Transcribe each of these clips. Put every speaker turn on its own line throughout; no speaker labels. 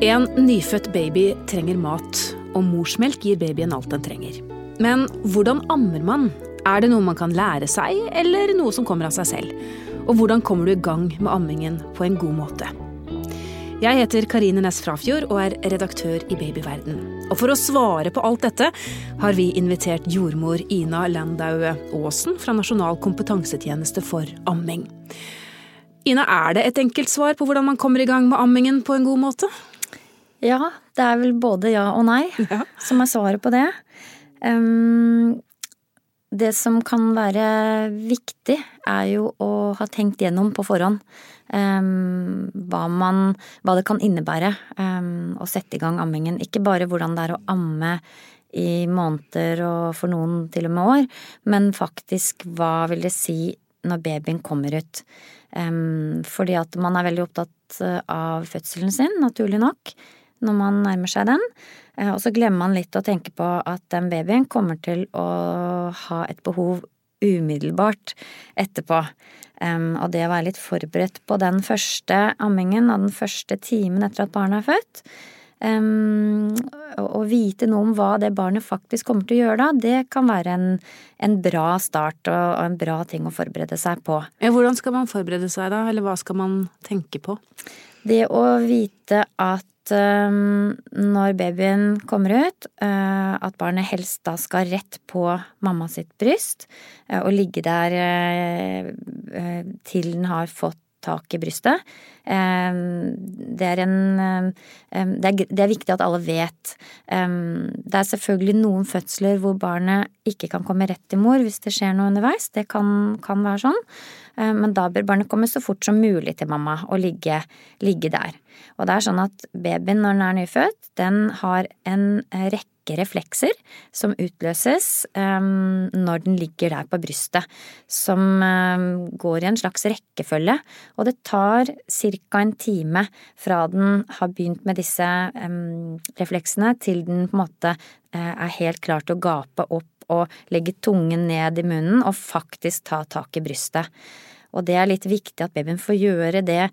En nyfødt baby trenger mat, og morsmelk gir babyen alt den trenger. Men hvordan ammer man? Er det noe man kan lære seg, eller noe som kommer av seg selv? Og hvordan kommer du i gang med ammingen på en god måte? Jeg heter Karine Næss Frafjord og er redaktør i Babyverden. Og for å svare på alt dette har vi invitert jordmor Ina Landau Aasen fra Nasjonal kompetansetjeneste for amming. Ina, er det et enkelt svar på hvordan man kommer i gang med ammingen på en god måte?
Ja, det er vel både ja og nei
Ja.
som er svaret på det. Um, det som kan være viktig, er jo å ha tenkt gjennom på forhånd um, hva, man, hva det kan innebære um, å sette i gang ammingen. Ikke bare hvordan det er å amme i måneder og for noen til og med år, men faktisk hva vil det si når babyen kommer ut. Um, fordi at man er veldig opptatt eh, av fødselen sin, naturlig nok, når man nærmer seg den. Eh, Og så glemmer man litt å tenke på at den babyen kommer til å ha et behov umiddelbart etterpå. Og det å være litt forberedt på den første ammingen og den første timen etter at barnet er født, um, og og vite noe om hva det barnet faktisk kommer til å gjøre da, det kan være en, en bra start og, og en bra ting å forberede seg på.
Ja, hvordan skal man forberede seg da, eller hva skal man tenke på?
Det å vite at um, når babyen kommer ut, uh, at barnet helst da skal rett på mamma sitt bryst, uh, og ligge der uh, til den har fått tak i brystet. Det er en det, er, det er viktig at alle vet. Det er selvfølgelig noen fødsler hvor barnet ikke kan komme rett til mor hvis det skjer noe underveis. Det kan, kan være sånn. Eh, Men da bør barnet komme så fort som mulig til mamma og ligge, ligge der. Og det er sånn at babyen når den er nyfødt, den har en rekke reflekser som utløses um, når den ligger der på brystet, som um, går i en slags rekkefølge. Og det tar ca. en time fra den har begynt med disse um, refleksene, til den på en måte uh, er helt klar til å gape opp og legge tungen ned i munnen og faktisk ta tak i brystet. Og det er litt viktig at babyen får gjøre det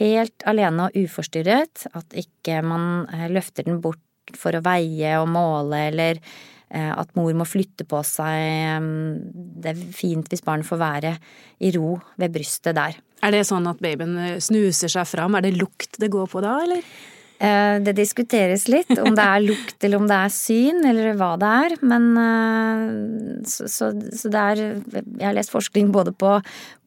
helt alene og uforstyrret, at ikke man eh, løfter den bort for å veie og måle, eller eh, at mor må flytte på seg. Det er fint hvis barnet får være i ro ved brystet der.
Er det sånn at babyen eh, snuser seg fram? Er det lukt det går på da, eller?
Eh, Det diskuteres litt om det er lukt eller om det er syn, eller hva det er. Men eh, så, så, så det er Jeg har lest forskning både på,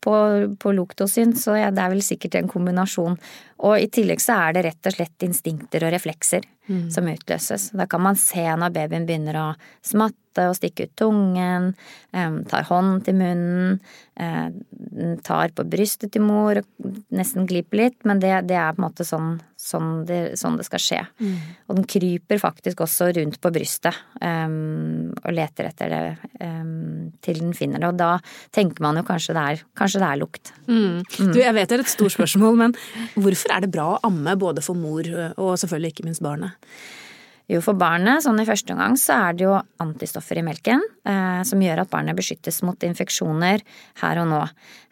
på, på lukt og syn, så ja, det er vel sikkert en kombinasjon. Og i tillegg så er det rett og slett instinkter og reflekser som utløses. Da kan man se når babyen begynner å smatte og stikke ut tungen, tar hånden til munnen, eh, tar på brystet til mor og nesten glipper litt, men det, det er på en måte sånn, sånn, det, sånn det skal skje. Og den kryper faktisk også rundt på brystet um, og leter etter det um, til den finner det. Og da tenker man jo kanskje det er, kanskje det er lukt.
Mm. Du, jeg vet det er et stort spørsmål, men hvorfor er det bra å amme både for mor og selvfølgelig ikke minst barnet?
Jo, for barnet, sånn i første omgang, så er det jo antistoffer i melken eh, som gjør at barnet beskyttes mot infeksjoner her og nå.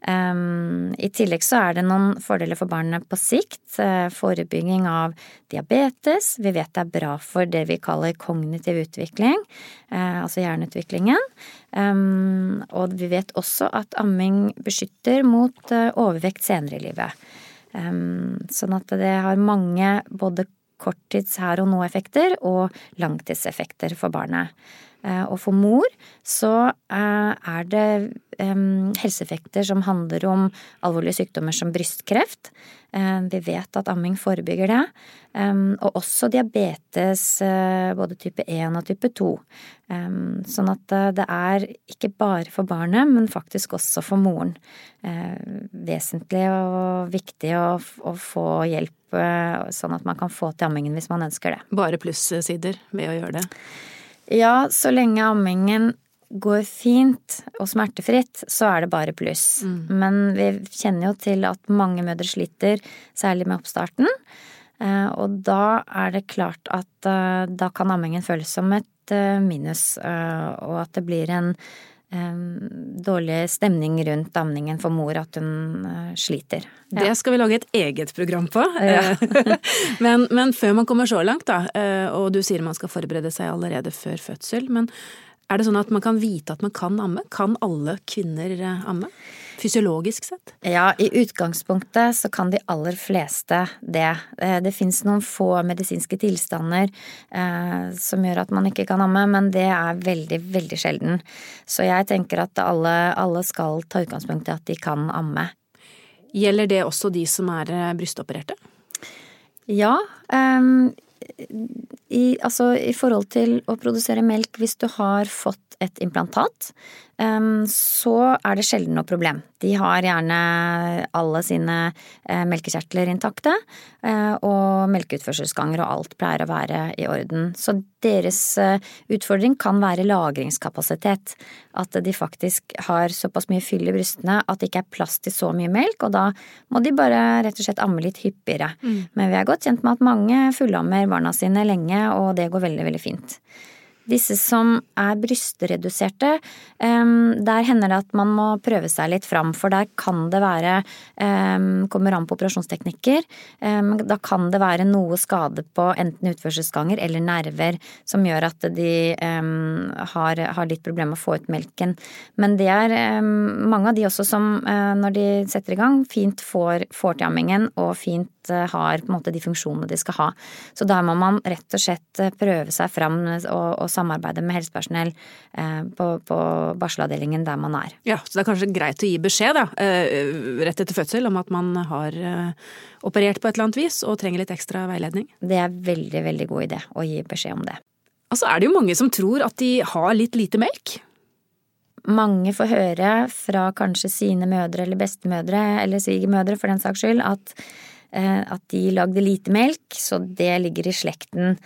Um, I tillegg så er det noen fordeler for barnet på sikt. Eh, forebygging av diabetes. Vi vet det er bra for det vi kaller kognitiv utvikling, eh, altså hjerneutviklingen. Um, og vi vet også at amming beskytter mot eh, overvekt senere i livet. Um, sånn at det har mange både korttids her og nå-effekter og langtidseffekter for barnet. Eh, Og for mor så eh, er det helseeffekter som handler om alvorlige sykdommer som brystkreft. Eh, Vi vet at amming forebygger det. Og også diabetes både type 1 og type 2. Sånn at det er ikke bare for barnet, men faktisk også for moren. Vesentlig og viktig å få hjelp eh, sånn at man kan få til ammingen hvis man ønsker det.
Bare plussider ved å gjøre det.
Ja, så lenge ammingen går fint og smertefritt, så er det bare pluss. Men vi kjenner jo til at mange mødre sliter, særlig med oppstarten. Eh, Og da er det klart at eh, da kan ammingen føles som et minus, og at det blir en dårlig stemning rundt damningen for mor, at hun sliter.
Ja. Det skal vi lage et eget program på. Ja. men, men, før man kommer så langt, da, og du sier man skal forberede seg allerede før fødsel, men er det sånn at man kan vite at man kan amme? Kan alle kvinner amme? Fysiologisk sett?
Ja, i utgangspunktet så kan de aller fleste det. Eh, det fins noen få medisinske tilstander eh, som gjør at man ikke kan amme, men det er veldig, veldig sjelden. Så jeg tenker at alle, alle skal ta utgangspunkt i at de kan amme.
Gjelder det også de som er eh, brystopererte?
Ja. Eh, i, altså, I forhold til å produsere melk hvis du har fått et implantat, så er det sjelden noe problem. De har gjerne alle sine eh, melkekjertler intakte, eh, og melkeutførselsganger og alt pleier å være i orden. Så deres eh, utfordring kan være lagringskapasitet. At de faktisk har såpass mye fyll i brystene at det ikke er plass til så mye melk, og da må de bare rett og slett amme litt hyppigere. Mm. Men vi er godt kjent med at mange fullammer barna sine lenge, og det går veldig, veldig fint. Disse som er brystreduserte, der hender det at man må prøve seg litt fram, for der kan det være Kommer an på operasjonsteknikker. Da kan det være noe skade på enten utførselsganger eller nerver som gjør at de har, litt problemer med å få ut melken. Men det er mange av de også som, eh, når de setter i gang, fint får, får til ammingen og fint har på en måte de funksjonene de skal ha. Så der må man rett og slett eh, prøve seg fram og, og samarbeide med helsepersonell eh, på, på barselavdelingen der man er.
Ja, så det er kanskje greit å gi beskjed da, rett etter fødsel om at man har operert på et eller annet vis og trenger litt ekstra veiledning?
Det er veldig, veldig god idé å gi beskjed om det.
Altså er det jo mange som tror at de har litt lite melk.
Mange får høre fra kanskje sine mødre eller bestemødre eller svigermødre for den saks skyld at Eh, at de lagde lite melk, så det ligger i slekten.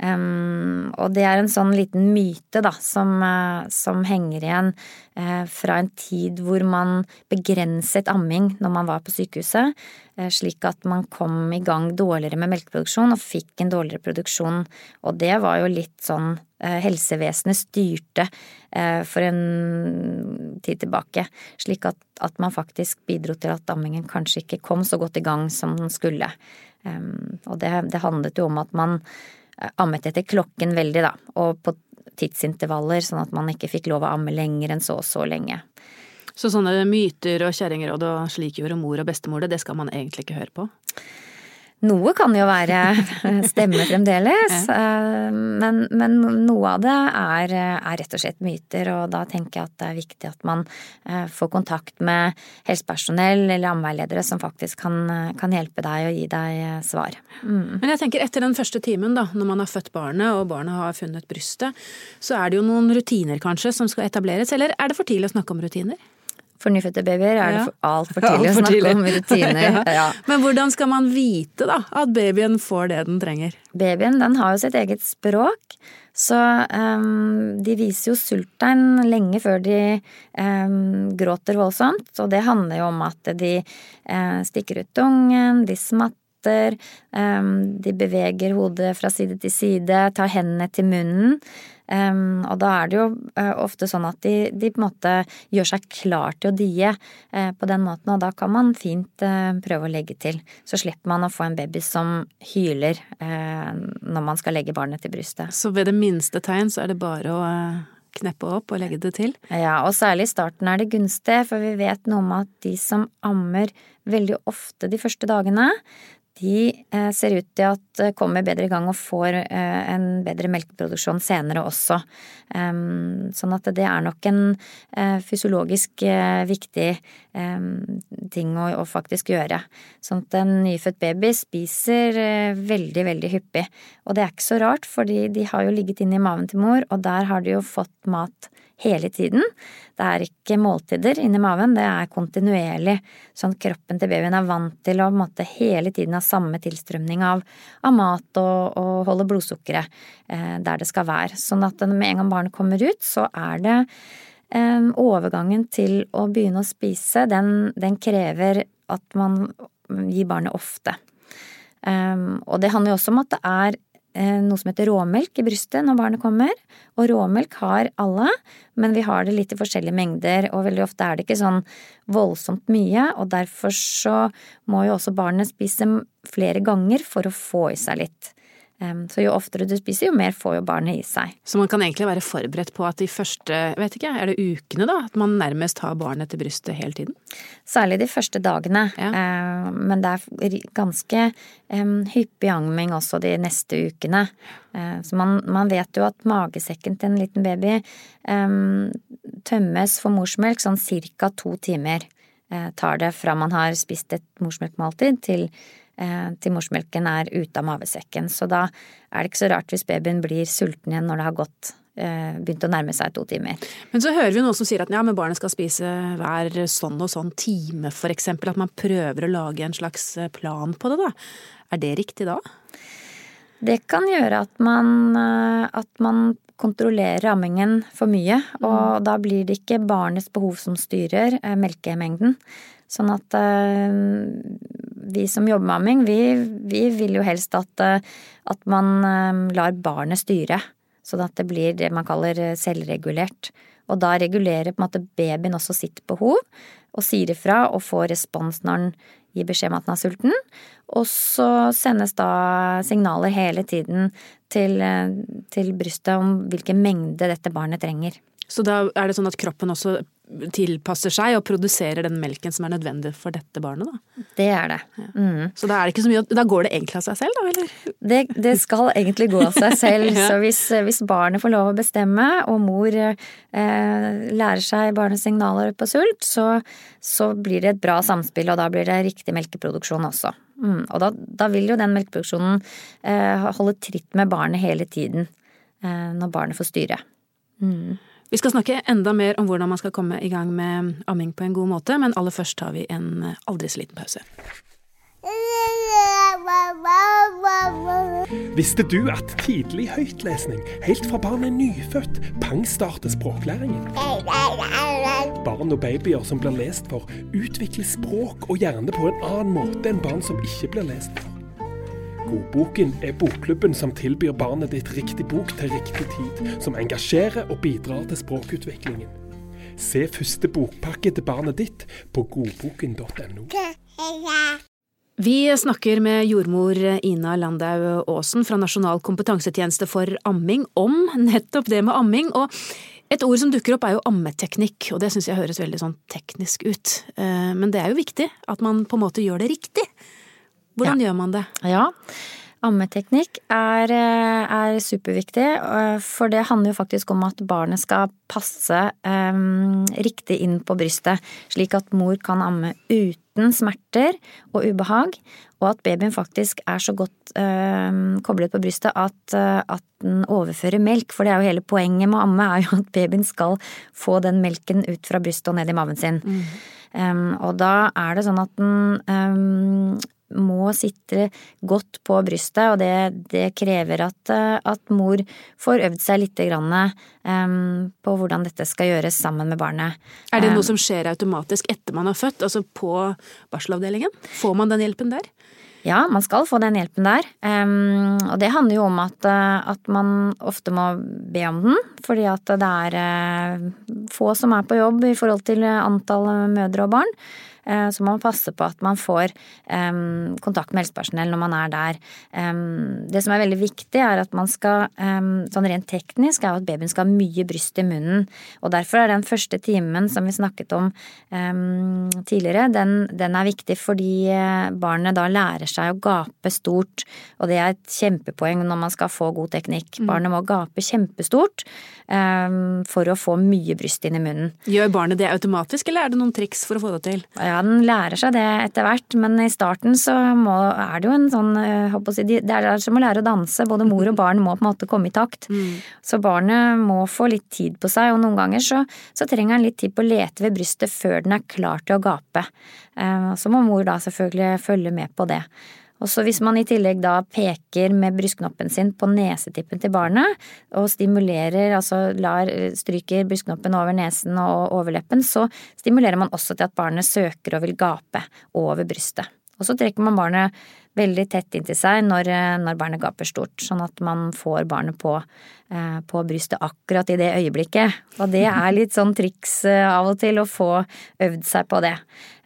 Um, og det er en sånn liten myte, da, som, uh, som henger igjen uh, fra en tid hvor man begrenset amming når man var på sykehuset, uh, slik at man kom i gang dårligere med melkeproduksjon og fikk en dårligere produksjon. Og det var jo litt sånn helsevesenet styrte for en tid tilbake, slik at, at, man faktisk bidro til at ammingen kanskje ikke kom så godt i gang som den skulle. Um, og det, det handlet jo om at man ammet etter klokken veldig, da, og på tidsintervaller, sånn at man ikke fikk lov å amme lenger enn så og så lenge.
Så sånne myter og kjerringråd og slik gjorde mor og bestemor det, det skal man egentlig ikke høre på?
Noe kan jo være stemme fremdeles, eh, men, men, noe av det er, er, rett og slett myter, og da tenker jeg at det er viktig at man eh, får kontakt med helsepersonell eller ammeveiledere som faktisk kan, kan, hjelpe deg og gi deg eh, svar.
Mm. Men jeg tenker etter den første timen, da, når man har født barnet og barnet har funnet brystet, så er det jo noen rutiner kanskje som skal etableres, eller er det for tidlig å snakke om rutiner?
For nyfødte babyer er det altfor tidlig å snakke om rutiner.
ja. Men hvordan skal man vite da at babyen får det den trenger?
Babyen den har jo sitt eget språk, så um, de viser jo sulttegn lenge før de um, gråter voldsomt. Og det handler jo om at de uh, stikker ut tungen, de smatter, um, de beveger hodet fra side til side, tar hendene til munnen. Og da er det jo uh, ofte sånn at de, de, på en måte gjør seg klar til å die uh, på den måten, og da kan man fint uh, prøve å legge til. Så slipper man å få en baby som hyler når man skal legge barnet til brystet.
Så ved det minste tegn så er det bare å kneppe opp og legge det til?
Ja, og særlig i starten er det gunstig, for vi vet noe om at de som ammer veldig ofte de første dagene, de eh, ser ut til at eh, kommer bedre i gang og får eh, en bedre melkeproduksjon senere også. Sånn at det er nok en fysiologisk viktig ting å faktisk gjøre. Sånn at en nyfødt baby spiser veldig, veldig hyppig. Og det er ikke så rart, fordi de har jo ligget inne i maven til mor, og der har de jo fått mat hele tiden. Det er ikke måltider inni maven, det er kontinuerlig, sånn kroppen til babyen er vant til å måte, hele tiden ha samme tilstrømning av, av mat og, og, holde blodsukkeret eh, der det skal være. Sånn at med en gang barnet kommer ut, så er det eh, overgangen til å begynne å spise, den, den krever at man gir barnet ofte. Um, og det handler jo også om at det er noe som heter råmelk i brystet når barnet kommer. Og råmelk har alle, men vi har det litt i forskjellige mengder, og veldig ofte er det ikke sånn voldsomt mye, og derfor så må jo også barnet spise flere ganger for å få i seg litt. Så jo oftere du spiser, jo mer får jo barnet i seg.
Så man kan egentlig være forberedt på at de første, vet ikke, er det ukene da, at man nærmest har barnet til brystet hele tiden?
Særlig de første dagene, ja. men det er ganske hyppig amming også de neste ukene. Så man, man, vet jo at magesekken til en liten baby tømmes for morsmelk sånn cirka to timer. Eh, tar det fra man har spist et morsmelkmåltid til til morsmelken er ute av mavesekken. Så da er det ikke så rart hvis babyen blir sulten igjen når det har gått eh, begynt å nærme seg to timer.
Men så hører vi noen som sier at ja, men barnet skal spise hver sånn og sånn time, eksempel. At man prøver å lage en slags eh, plan på det, da. Er det riktig da?
Det kan gjøre at man, at man kontrollerer ammingen for mye, og mm. da blir det ikke barnets behov som styrer melkemengden. Sånn at vi som jobber med amming, vi, vi, vil jo helst at, eh, at man eh, lar barnet styre. Sånn at det blir det man kaller eh, selvregulert. Og da regulerer på en måte babyen også sitt behov, og sier ifra og får respons når den gir beskjed om at den er sulten. Og så sendes da signaler hele tiden til, til brystet om hvilken mengde dette barnet trenger.
Så da er det sånn at kroppen også tilpasser seg og produserer den melken som er nødvendig for dette barnet, da.
Det er det. Mm.
Så da er det ikke så mye Da går det egentlig av seg selv, da, eller?
Det, det skal egentlig gå av seg selv. ja. Så hvis, hvis, barnet får lov å bestemme, og mor eh, lærer seg barnets signaler på sult, så, så, blir det et bra samspill, og da blir det riktig melkeproduksjon også. Mm. Og da, da, vil jo den melkeproduksjonen eh, holde tritt med barnet hele tiden, eh, når barnet får styre.
Mm. Vi skal snakke enda mer om hvordan man skal komme i gang med amming på en god måte, men aller først tar vi en aldri så liten pause.
Visste du at tidlig høytlesning, helt fra barnet er nyfødt, pangstarter språklæringen? Barn og babyer som blir lest for, utvikler språk og hjerne på en annen måte enn barn som ikke blir lest for. Godboken er bokklubben som tilbyr barnet ditt riktig bok til riktig tid, som engasjerer og bidrar til språkutviklingen. Se første bokpakke til barnet ditt på godboken.no.
Vi snakker med jordmor Ina Landau Aasen fra Nasjonal kompetansetjeneste for amming om nettopp det med amming. og et ord som dukker opp er jo ammeteknikk, og det syns jeg høres veldig sånn teknisk ut. Eh, men det er jo viktig at man på en måte gjør det riktig. Hvordan ja. gjør man det?
Ja, Ammeteknikk er, eh, er, superviktig, eh, for det handler jo faktisk om at barnet skal passe um, riktig inn på brystet, slik at mor kan amme uten smerter og ubehag, og at babyen faktisk er så godt um, koblet på brystet at, at, den overfører melk. For det er jo hele poenget med å amme, er jo at babyen skal få den melken ut fra brystet og ned i maven sin. Mm. Um, og da er det sånn at den må sitte godt på brystet, og det, det krever at, at, mor får øvd seg lite grann um, på hvordan dette skal gjøres sammen med barnet.
Er det noe som skjer automatisk etter man har født, altså på barselavdelingen? Får man den hjelpen der?
Ja, man skal få den hjelpen der. Um, og det handler jo om at, at, man ofte må be om den, fordi at det er uh, få som er på jobb i forhold til antall mødre og barn. Eh, så må man passe på at man får kontakt med helsepersonell når man er der. Det som er veldig viktig, er at man skal, sånn rent teknisk, er at babyen skal ha mye bryst i munnen. Og derfor er den første timen som vi snakket om tidligere, den, den er viktig fordi eh, barnet da lærer seg å gape stort. Og det er et kjempepoeng når man skal få god teknikk. Mm. Barnet må gape kjempestort for å få mye bryst inn i munnen.
Gjør barnet det automatisk, eller er det noen triks for å få det til?
Ja, den lærer seg det etter hvert, men i starten så må, er det jo en sånn eh, si, Det er som å lære å danse. Både mor og barn må på en måte komme i takt. Mm. Så barnet må få litt tid på seg, og noen ganger så, så trenger han litt tid på å lete ved brystet før den er klar til å gape. Eh, så må mor da selvfølgelig følge med på det. Og så hvis man i tillegg da peker med brystknoppen sin på nesetippen til barnet, og stimulerer, altså lar, stryker brystknoppen over nesen og overleppen, så stimulerer man også til at barnet søker og vil gape over brystet. Og så trekker man barnet veldig tett inntil seg når, når barnet gaper stort, sånn at man får barnet på, på brystet akkurat i det øyeblikket. Og det er litt sånn triks av og til å få øvd seg på det.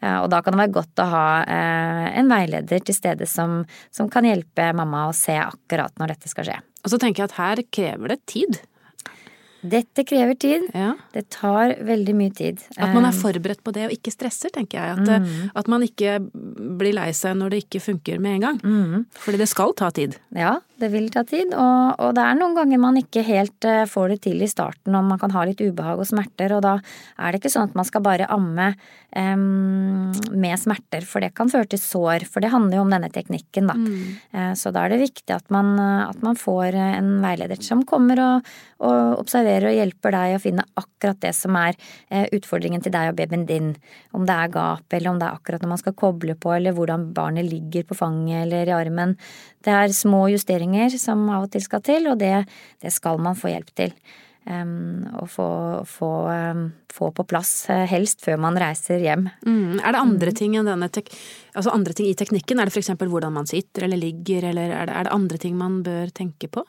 Og da kan det være godt å ha en veileder til stede som, som kan hjelpe mamma å se akkurat når dette skal skje.
Og så tenker jeg at her krever det tid.
Dette krever tid. Ja. Det tar veldig mye tid.
At man er forberedt på det og ikke stresser, tenker jeg. At, mm. at man ikke blir lei seg når det ikke funker med en gang. Mm. Fordi det skal ta tid.
Ja, det vil ta tid. Og, og, det er noen ganger man ikke helt uh, får det til i starten, og man kan ha litt ubehag og smerter, og da er det ikke sånn at man skal bare amme um, med smerter, for det kan føre til sår. For det handler jo om denne teknikken, da. Mm. Så da er det viktig at man, at man får en veileder som kommer og, og observerer observerer og hjelper deg å finne akkurat det som er eh, utfordringen til deg og babyen din. Om det er gap, eller om det er akkurat når man skal koble på, eller hvordan barnet ligger på fanget eller i armen. Det er små justeringer som av og til skal til, og det, det skal man få hjelp til. Um, og få, få, um, få, på plass, uh, helst før man reiser hjem.
Mm. Er det andre mm. ting enn denne altså andre ting i teknikken? Er det f.eks. hvordan man sitter eller ligger, eller er det, er det andre ting man bør tenke på?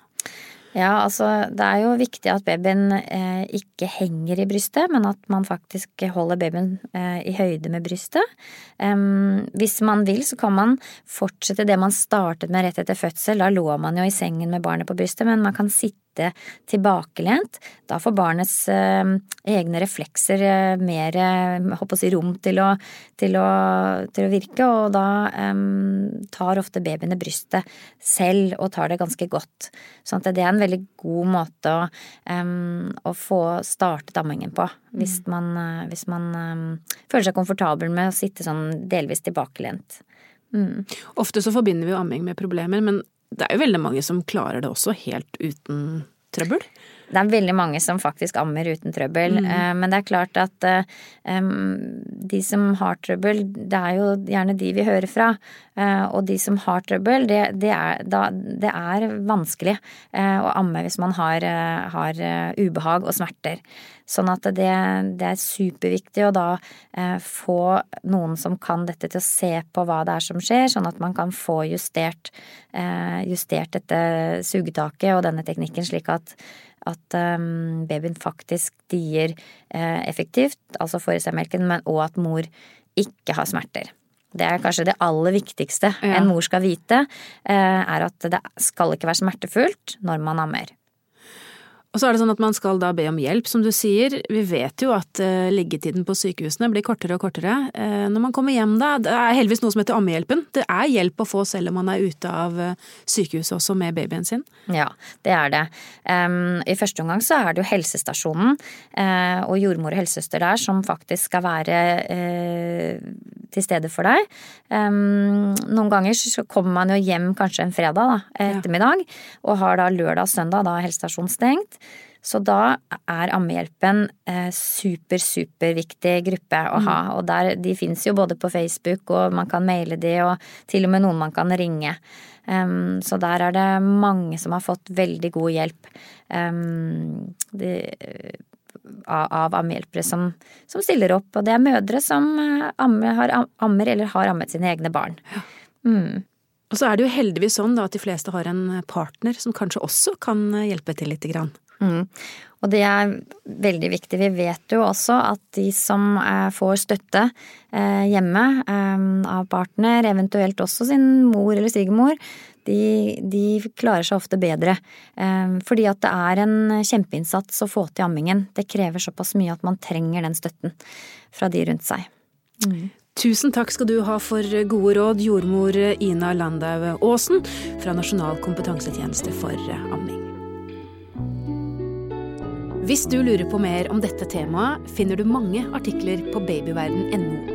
Ja, altså det er jo viktig at babyen eh, ikke henger i brystet, men at man faktisk holder babyen eh, i høyde med brystet. Um, hvis man vil, så kan man fortsette det man startet med rett etter fødsel. Da lå man jo i sengen med barnet på brystet, men man kan sitte sitte tilbakelent. Da får barnets eh, egne reflekser eh, mer eh, si, rom til å, til, å, til å, virke, og da um, tar ofte babyene brystet selv og tar det ganske godt. Så det er en veldig god måte å, um, å få startet ammingen på. Hvis mm. man, hvis man um, føler seg komfortabel med å sitte sånn delvis tilbakelent.
Mm. Ofte så forbinder vi jo amming med problemer, men det er jo veldig mange som klarer det også helt uten trøbbel?
Det er veldig mange som faktisk ammer uten trøbbel. Mm. Eh, men det er klart at um, de som har trøbbel, det er jo gjerne de vi hører fra. Uh, og de som har trøbbel, det, det, er, da, det er, vanskelig uh, å amme hvis man har, uh, har ubehag og smerter. Sånn at det, det er superviktig å da få noen som kan dette til å se på hva det er som skjer, sånn at man kan få justert, justert dette sugetaket og denne teknikken slik at, at um, babyen faktisk dier eh, effektivt, altså får i seg melken, men, òg at mor ikke har smerter. Det er kanskje det aller viktigste ja. en mor skal vite, eh, er at det skal ikke være smertefullt når man ammer.
Og så er det sånn at man skal da be om hjelp, som du sier. Vi vet jo at uh, liggetiden på sykehusene blir kortere og kortere. Uh, når man kommer hjem da, det er heldigvis noe som heter Ammehjelpen. Det er hjelp å få selv om man er ute av uh, sykehuset også med babyen sin.
Ja, det er det. Um, I første omgang så er det jo helsestasjonen og jordmor og helsesøster der som faktisk skal være til stede for deg. Um, noen ganger så kommer man jo hjem kanskje en fredag da, ettermiddag, ja. og har da lørdag og søndag da helsestasjonen stengt. Så da er Ammehjelpen eh, super, superviktig gruppe å ha. Mm. Og der, de fins jo både på Facebook, og man kan maile de, og til og med noen man kan ringe. Um, så der er det mange som har fått veldig god hjelp. Um, de, av ammehjelpere som, som, stiller opp. Og det er mødre som eh, ammer, har, ammer eller har ammet sine egne barn.
Mm. Og så er det jo heldigvis sånn da at de fleste har en partner som kanskje også kan hjelpe til lite grann. Mm.
Og det er veldig viktig. Vi vet jo også at de som eh, får støtte eh, hjemme av partner, eventuelt også sin mor eller svigermor, de, de, klarer seg ofte bedre. Eh, fordi at det er en kjempeinnsats å få til ammingen. Det krever såpass mye at man trenger den støtten fra de rundt seg.
Mm. Tusen takk skal du ha for gode råd, jordmor Ina Landau Aasen fra Nasjonal kompetansetjeneste for amming. Hvis du lurer på mer om dette temaet, finner du mange artikler på babyverden.no.